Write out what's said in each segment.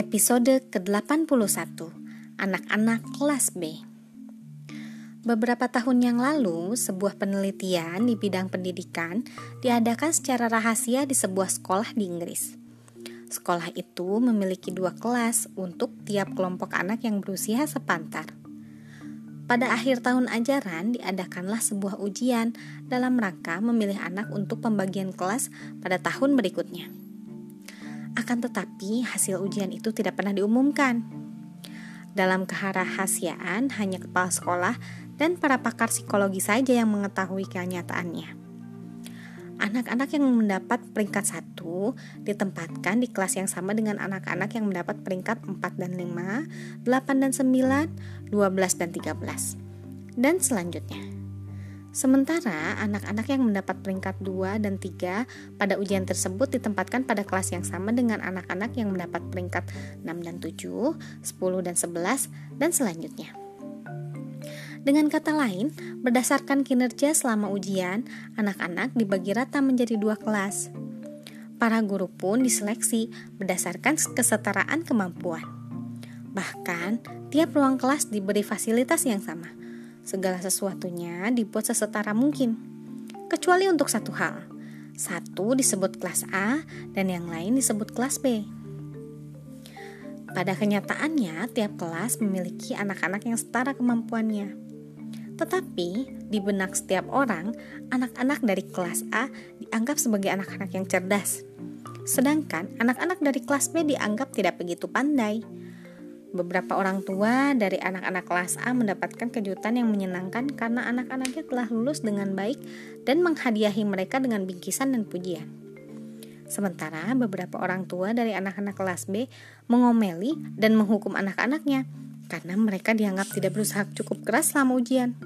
Episode ke-81 Anak-anak kelas B Beberapa tahun yang lalu, sebuah penelitian di bidang pendidikan diadakan secara rahasia di sebuah sekolah di Inggris. Sekolah itu memiliki dua kelas untuk tiap kelompok anak yang berusia sepantar. Pada akhir tahun ajaran diadakanlah sebuah ujian dalam rangka memilih anak untuk pembagian kelas pada tahun berikutnya. Akan tetapi, hasil ujian itu tidak pernah diumumkan. Dalam keharahasiaan, hanya kepala sekolah dan para pakar psikologi saja yang mengetahui kenyataannya. Anak-anak yang mendapat peringkat satu ditempatkan di kelas yang sama dengan anak-anak yang mendapat peringkat 4 dan 5, 8 dan 9, 12 dan 13. Dan selanjutnya. Sementara anak-anak yang mendapat peringkat 2 dan 3 pada ujian tersebut ditempatkan pada kelas yang sama dengan anak-anak yang mendapat peringkat 6 dan 7, 10 dan 11, dan selanjutnya. Dengan kata lain, berdasarkan kinerja selama ujian, anak-anak dibagi rata menjadi dua kelas. Para guru pun diseleksi berdasarkan kesetaraan kemampuan. Bahkan, tiap ruang kelas diberi fasilitas yang sama – Segala sesuatunya dibuat sesetara mungkin, kecuali untuk satu hal. Satu disebut kelas A dan yang lain disebut kelas B. Pada kenyataannya, tiap kelas memiliki anak-anak yang setara kemampuannya. Tetapi, di benak setiap orang, anak-anak dari kelas A dianggap sebagai anak-anak yang cerdas. Sedangkan anak-anak dari kelas B dianggap tidak begitu pandai Beberapa orang tua dari anak-anak kelas A mendapatkan kejutan yang menyenangkan karena anak-anaknya telah lulus dengan baik dan menghadiahi mereka dengan bingkisan dan pujian. Sementara beberapa orang tua dari anak-anak kelas B mengomeli dan menghukum anak-anaknya karena mereka dianggap tidak berusaha cukup keras selama ujian.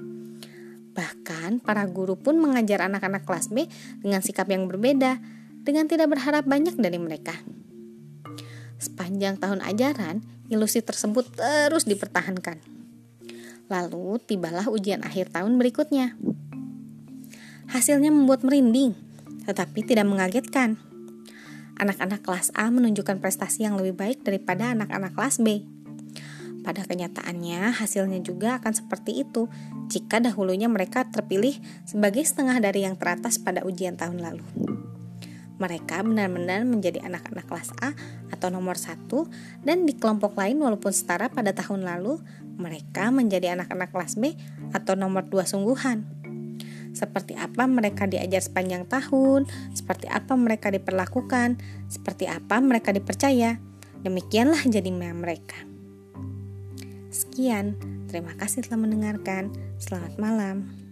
Bahkan para guru pun mengajar anak-anak kelas B dengan sikap yang berbeda, dengan tidak berharap banyak dari mereka. Sepanjang tahun ajaran, ilusi tersebut terus dipertahankan. Lalu tibalah ujian akhir tahun berikutnya. Hasilnya membuat merinding, tetapi tidak mengagetkan. Anak-anak kelas A menunjukkan prestasi yang lebih baik daripada anak-anak kelas B. Pada kenyataannya, hasilnya juga akan seperti itu jika dahulunya mereka terpilih sebagai setengah dari yang teratas pada ujian tahun lalu mereka benar-benar menjadi anak-anak kelas A atau nomor satu dan di kelompok lain walaupun setara pada tahun lalu mereka menjadi anak-anak kelas B atau nomor dua sungguhan. Seperti apa mereka diajar sepanjang tahun, seperti apa mereka diperlakukan, seperti apa mereka dipercaya. Demikianlah jadinya mereka. Sekian, terima kasih telah mendengarkan. Selamat malam.